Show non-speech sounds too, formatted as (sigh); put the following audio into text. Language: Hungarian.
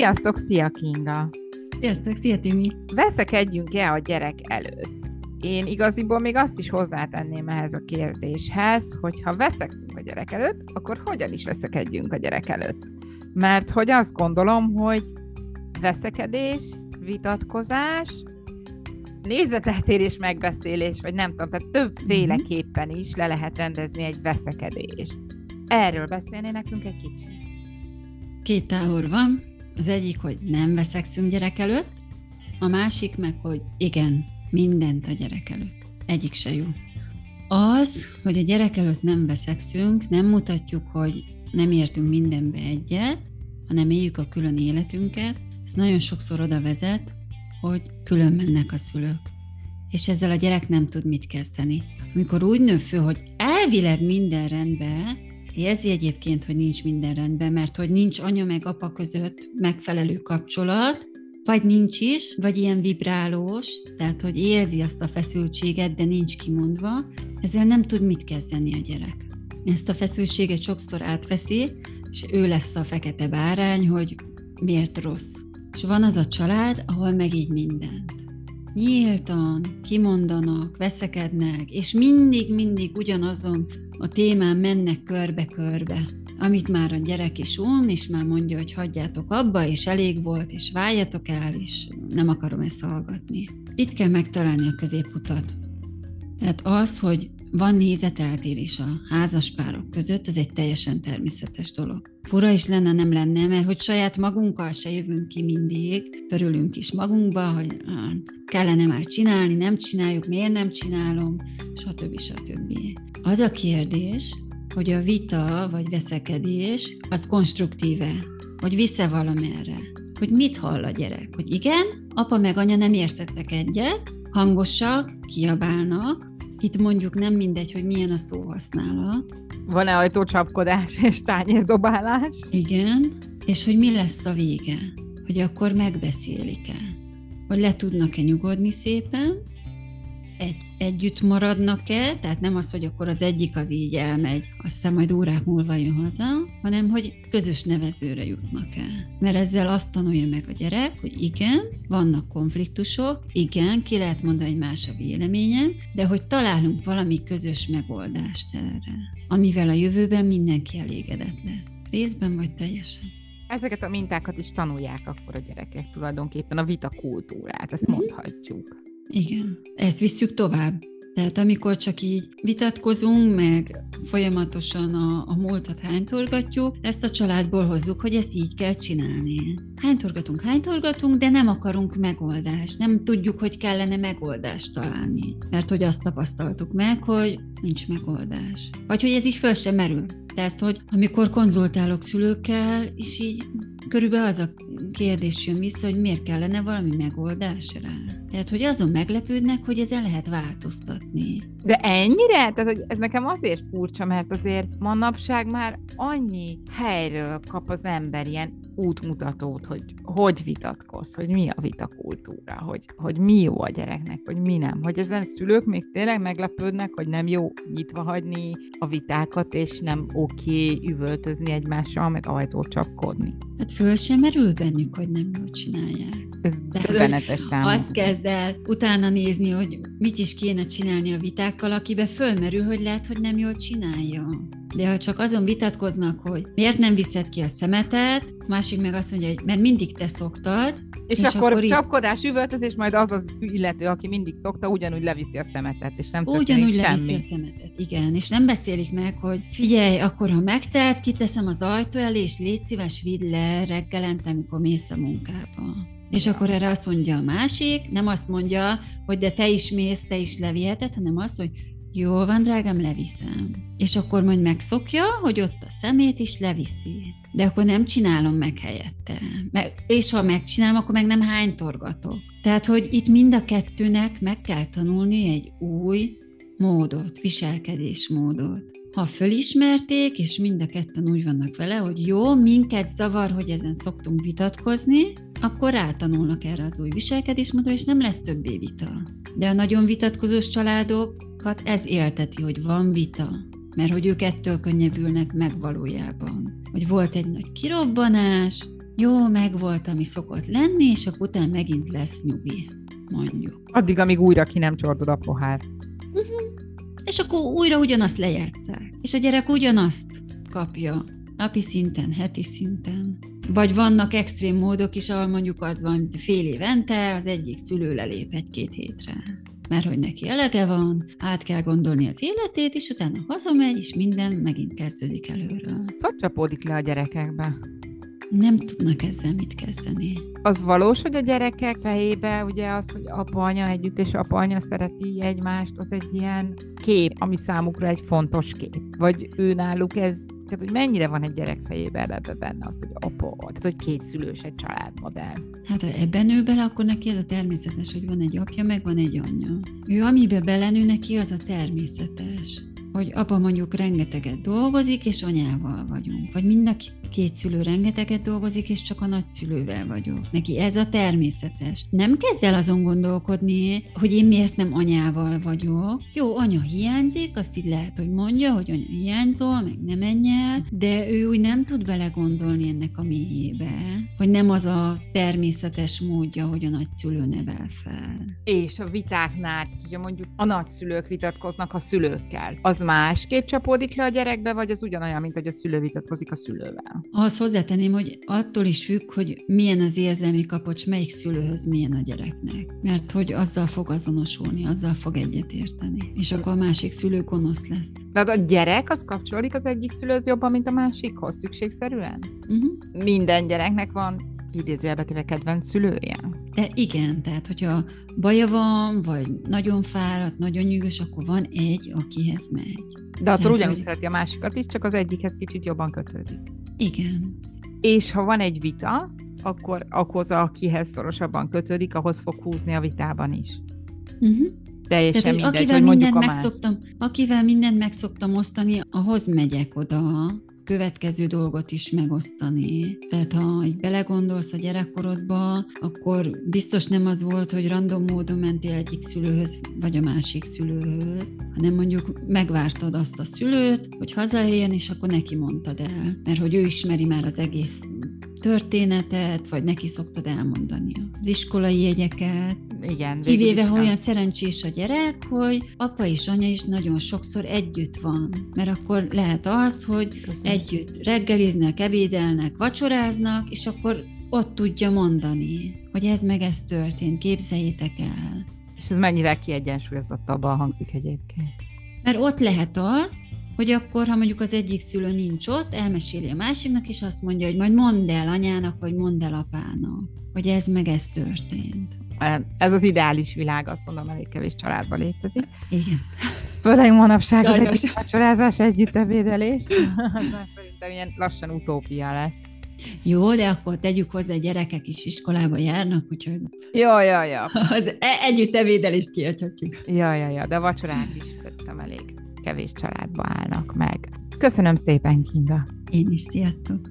Sziasztok, szia Kinga! Sziasztok, szia Timi! Veszekedjünk-e a gyerek előtt? Én igaziból még azt is hozzátenném ehhez a kérdéshez, hogy ha veszekszünk a gyerek előtt, akkor hogyan is veszekedjünk a gyerek előtt? Mert hogy azt gondolom, hogy veszekedés, vitatkozás, nézeteltérés megbeszélés, vagy nem tudom, tehát többféleképpen is le lehet rendezni egy veszekedést. Erről beszélni nekünk egy kicsit. Két tábor van. Az egyik, hogy nem veszekszünk gyerek előtt, a másik meg, hogy igen, mindent a gyerek előtt. Egyik se jó. Az, hogy a gyerek előtt nem veszekszünk, nem mutatjuk, hogy nem értünk mindenbe egyet, hanem éljük a külön életünket, ez nagyon sokszor oda vezet, hogy külön mennek a szülők. És ezzel a gyerek nem tud mit kezdeni. Amikor úgy nő föl, hogy elvileg minden rendben, érzi egyébként, hogy nincs minden rendben, mert hogy nincs anya meg apa között megfelelő kapcsolat, vagy nincs is, vagy ilyen vibrálós, tehát hogy érzi azt a feszültséget, de nincs kimondva, ezzel nem tud mit kezdeni a gyerek. Ezt a feszültséget sokszor átveszi, és ő lesz a fekete bárány, hogy miért rossz. És van az a család, ahol meg így mindent. Nyíltan kimondanak, veszekednek, és mindig-mindig ugyanazon a témán mennek körbe-körbe amit már a gyerek is un, és már mondja, hogy hagyjátok abba, és elég volt, és váljatok el, és nem akarom ezt hallgatni. Itt kell megtalálni a középutat. Tehát az, hogy van nézeteltérés a házaspárok között, az egy teljesen természetes dolog. Fura is lenne, nem lenne, mert hogy saját magunkkal se jövünk ki mindig, örülünk is magunkba, hogy kellene már csinálni, nem csináljuk, miért nem csinálom, stb. stb. Az a kérdés, hogy a vita vagy veszekedés az konstruktíve, hogy vissza valamerre, hogy mit hall a gyerek, hogy igen, apa meg anya nem értettek egyet, hangosak, kiabálnak, itt mondjuk nem mindegy, hogy milyen a szóhasználat. Van-e ajtócsapkodás és tányérdobálás? Igen, és hogy mi lesz a vége, hogy akkor megbeszélik-e, hogy le tudnak-e nyugodni szépen, egy, együtt maradnak-e, tehát nem az, hogy akkor az egyik az így elmegy, aztán majd órák múlva jön haza, hanem hogy közös nevezőre jutnak-e. Mert ezzel azt tanulja meg a gyerek, hogy igen, vannak konfliktusok, igen, ki lehet mondani, hogy más a véleményen, de hogy találunk valami közös megoldást erre, amivel a jövőben mindenki elégedett lesz. Részben vagy teljesen. Ezeket a mintákat is tanulják akkor a gyerekek tulajdonképpen, a vita kultúrát, ezt uh-huh. mondhatjuk. Igen, ezt visszük tovább. Tehát amikor csak így vitatkozunk, meg folyamatosan a, a múltat hánytorgatjuk, ezt a családból hozzuk, hogy ezt így kell csinálni. Hánytorgatunk, hánytorgatunk, de nem akarunk megoldást. Nem tudjuk, hogy kellene megoldást találni. Mert hogy azt tapasztaltuk meg, hogy nincs megoldás. Vagy hogy ez így föl sem merül. Tehát, hogy amikor konzultálok szülőkkel, és így körülbelül az a kérdés jön vissza, hogy miért kellene valami megoldás rá. Tehát, hogy azon meglepődnek, hogy ezen lehet változtatni. De ennyire? Tehát, hogy ez nekem azért furcsa, mert azért manapság már annyi helyről kap az ember ilyen útmutatót, hogy hogy vitatkoz, hogy mi a vitakultúra, hogy, hogy mi jó a gyereknek, hogy mi nem. Hogy ezen szülők még tényleg meglepődnek, hogy nem jó nyitva hagyni a vitákat, és nem oké okay üvöltözni egymással, meg ajtót csapkodni. Hát föl sem merül bennük, hogy nem jól csinálják. Ez döbbenetes számomra. Azt kezd el utána nézni, hogy mit is kéne csinálni a vitákkal, akibe fölmerül, hogy lehet, hogy nem jól csinálja. De ha csak azon vitatkoznak, hogy miért nem viszed ki a szemetet, másik meg azt mondja, hogy mert mindig te szoktad, és, és akkor, akkor csapkodás, üvöltözés, majd az az illető, aki mindig szokta, ugyanúgy leviszi a szemetet, és nem Ugyanúgy semmi. leviszi a szemetet, igen. És nem beszélik meg, hogy figyelj, akkor ha megtelt, kiteszem az ajtó elé, és légy szíves, vidd le reggelente, amikor mész a munkába. És akkor erre azt mondja a másik, nem azt mondja, hogy de te is mész, te is leviheted, hanem azt, hogy jó van, drágám, leviszem. És akkor majd megszokja, hogy ott a szemét is leviszi. De akkor nem csinálom meg helyette. És ha megcsinálom, akkor meg nem hánytorgatok. Tehát, hogy itt mind a kettőnek meg kell tanulni egy új módot, viselkedésmódot. Ha fölismerték, és mind a ketten úgy vannak vele, hogy jó, minket zavar, hogy ezen szoktunk vitatkozni, akkor rátanulnak erre az új viselkedésmódra, és nem lesz többé vita. De a nagyon vitatkozós családokat ez élteti, hogy van vita, mert hogy ők ettől könnyebbülnek meg valójában. Hogy volt egy nagy kirobbanás, jó, megvolt, ami szokott lenni, és akkor utána megint lesz nyugi, mondjuk. Addig, amíg újra ki nem csordod a pohár. Uh-huh. És akkor újra ugyanazt lejátszák. És a gyerek ugyanazt kapja napi szinten, heti szinten. Vagy vannak extrém módok is, ahol mondjuk az van, hogy fél évente az egyik szülő lelép egy-két hétre. Mert hogy neki elege van, át kell gondolni az életét, és utána hazamegy, és minden megint kezdődik előről. Hogy csapódik le a gyerekekbe? Nem tudnak ezzel mit kezdeni. Az valós, hogy a gyerekek fejébe ugye az, hogy apa-anya együtt és apa-anya szereti egymást, az egy ilyen kép, ami számukra egy fontos kép. Vagy ő náluk ez tehát, hogy mennyire van egy gyerek fejében ebbe benne az, hogy apa, tehát, hogy két szülős egy családmodell. Hát ha ebben nő bele, akkor neki ez a természetes, hogy van egy apja, meg van egy anyja. Ő amibe belenő neki, az a természetes hogy apa mondjuk rengeteget dolgozik, és anyával vagyunk. Vagy mind a két szülő rengeteget dolgozik, és csak a nagyszülővel vagyok. Neki ez a természetes. Nem kezd el azon gondolkodni, hogy én miért nem anyával vagyok. Jó, anya hiányzik, azt így lehet, hogy mondja, hogy anya hiányzol, meg nem menj el, de ő úgy nem tud belegondolni ennek a mélyébe, hogy nem az a természetes módja, hogy a nagyszülő nevel fel. És a vitáknál, ugye mondjuk a nagyszülők vitatkoznak a szülőkkel, az másképp csapódik le a gyerekbe, vagy az ugyanolyan, mint hogy a szülő vitatkozik a szülővel? Ahhoz hozzátenném, hogy attól is függ, hogy milyen az érzelmi kapocs, melyik szülőhöz milyen a gyereknek. Mert hogy azzal fog azonosulni, azzal fog egyetérteni. És akkor a másik szülő gonosz lesz. Tehát a gyerek az kapcsolódik az egyik szülőhöz jobban, mint a másikhoz szükségszerűen? Uh-huh. Minden gyereknek van idézőjelbetéve kedvenc szülője? De igen, tehát hogyha baja van, vagy nagyon fáradt, nagyon nyűgös, akkor van egy, akihez megy. De attól ugyanúgy hogy... szereti a másikat is, csak az egyikhez kicsit jobban kötődik. Igen. És ha van egy vita, akkor ahhoz, akihez szorosabban kötődik, ahhoz fog húzni a vitában is. Uh-huh. Teljesen Tehát, mindegy, akivel hogy mindent megszoktam, Akivel mindent megszoktam osztani, ahhoz megyek oda, következő dolgot is megosztani. Tehát ha így belegondolsz a gyerekkorodba, akkor biztos nem az volt, hogy random módon mentél egyik szülőhöz, vagy a másik szülőhöz, hanem mondjuk megvártad azt a szülőt, hogy hazaérjen, és akkor neki mondtad el. Mert hogy ő ismeri már az egész történetet, vagy neki szoktad elmondani az iskolai jegyeket. Igen. Kivéve, ha olyan szerencsés a gyerek, hogy apa és anya is nagyon sokszor együtt van. Mert akkor lehet az, hogy Köszönöm. együtt reggeliznek, ebédelnek, vacsoráznak, és akkor ott tudja mondani, hogy ez meg ez történt, képzeljétek el. És ez mennyivel kiegyensúlyozottabban hangzik egyébként? Mert ott lehet az, hogy akkor, ha mondjuk az egyik szülő nincs ott, elmeséli a másiknak, és azt mondja, hogy majd mondd el anyának, vagy mondd el apának, hogy ez meg ez történt. Ez az ideális világ, azt mondom, elég kevés családban létezik. Igen. Főleg manapság Sajnos. az együtt vacsorázás, együtt ebédelés. (laughs) Szerintem ilyen lassan utópia lesz. Jó, de akkor tegyük hozzá, gyerekek is iskolába járnak, úgyhogy... Jó, jó, jó. Az e- együtt ebédelést kiadhatjuk. Ja, ja, ja, de a vacsorák is szerintem elég kevés családba állnak meg. Köszönöm szépen, Kinga! Én is, sziasztok!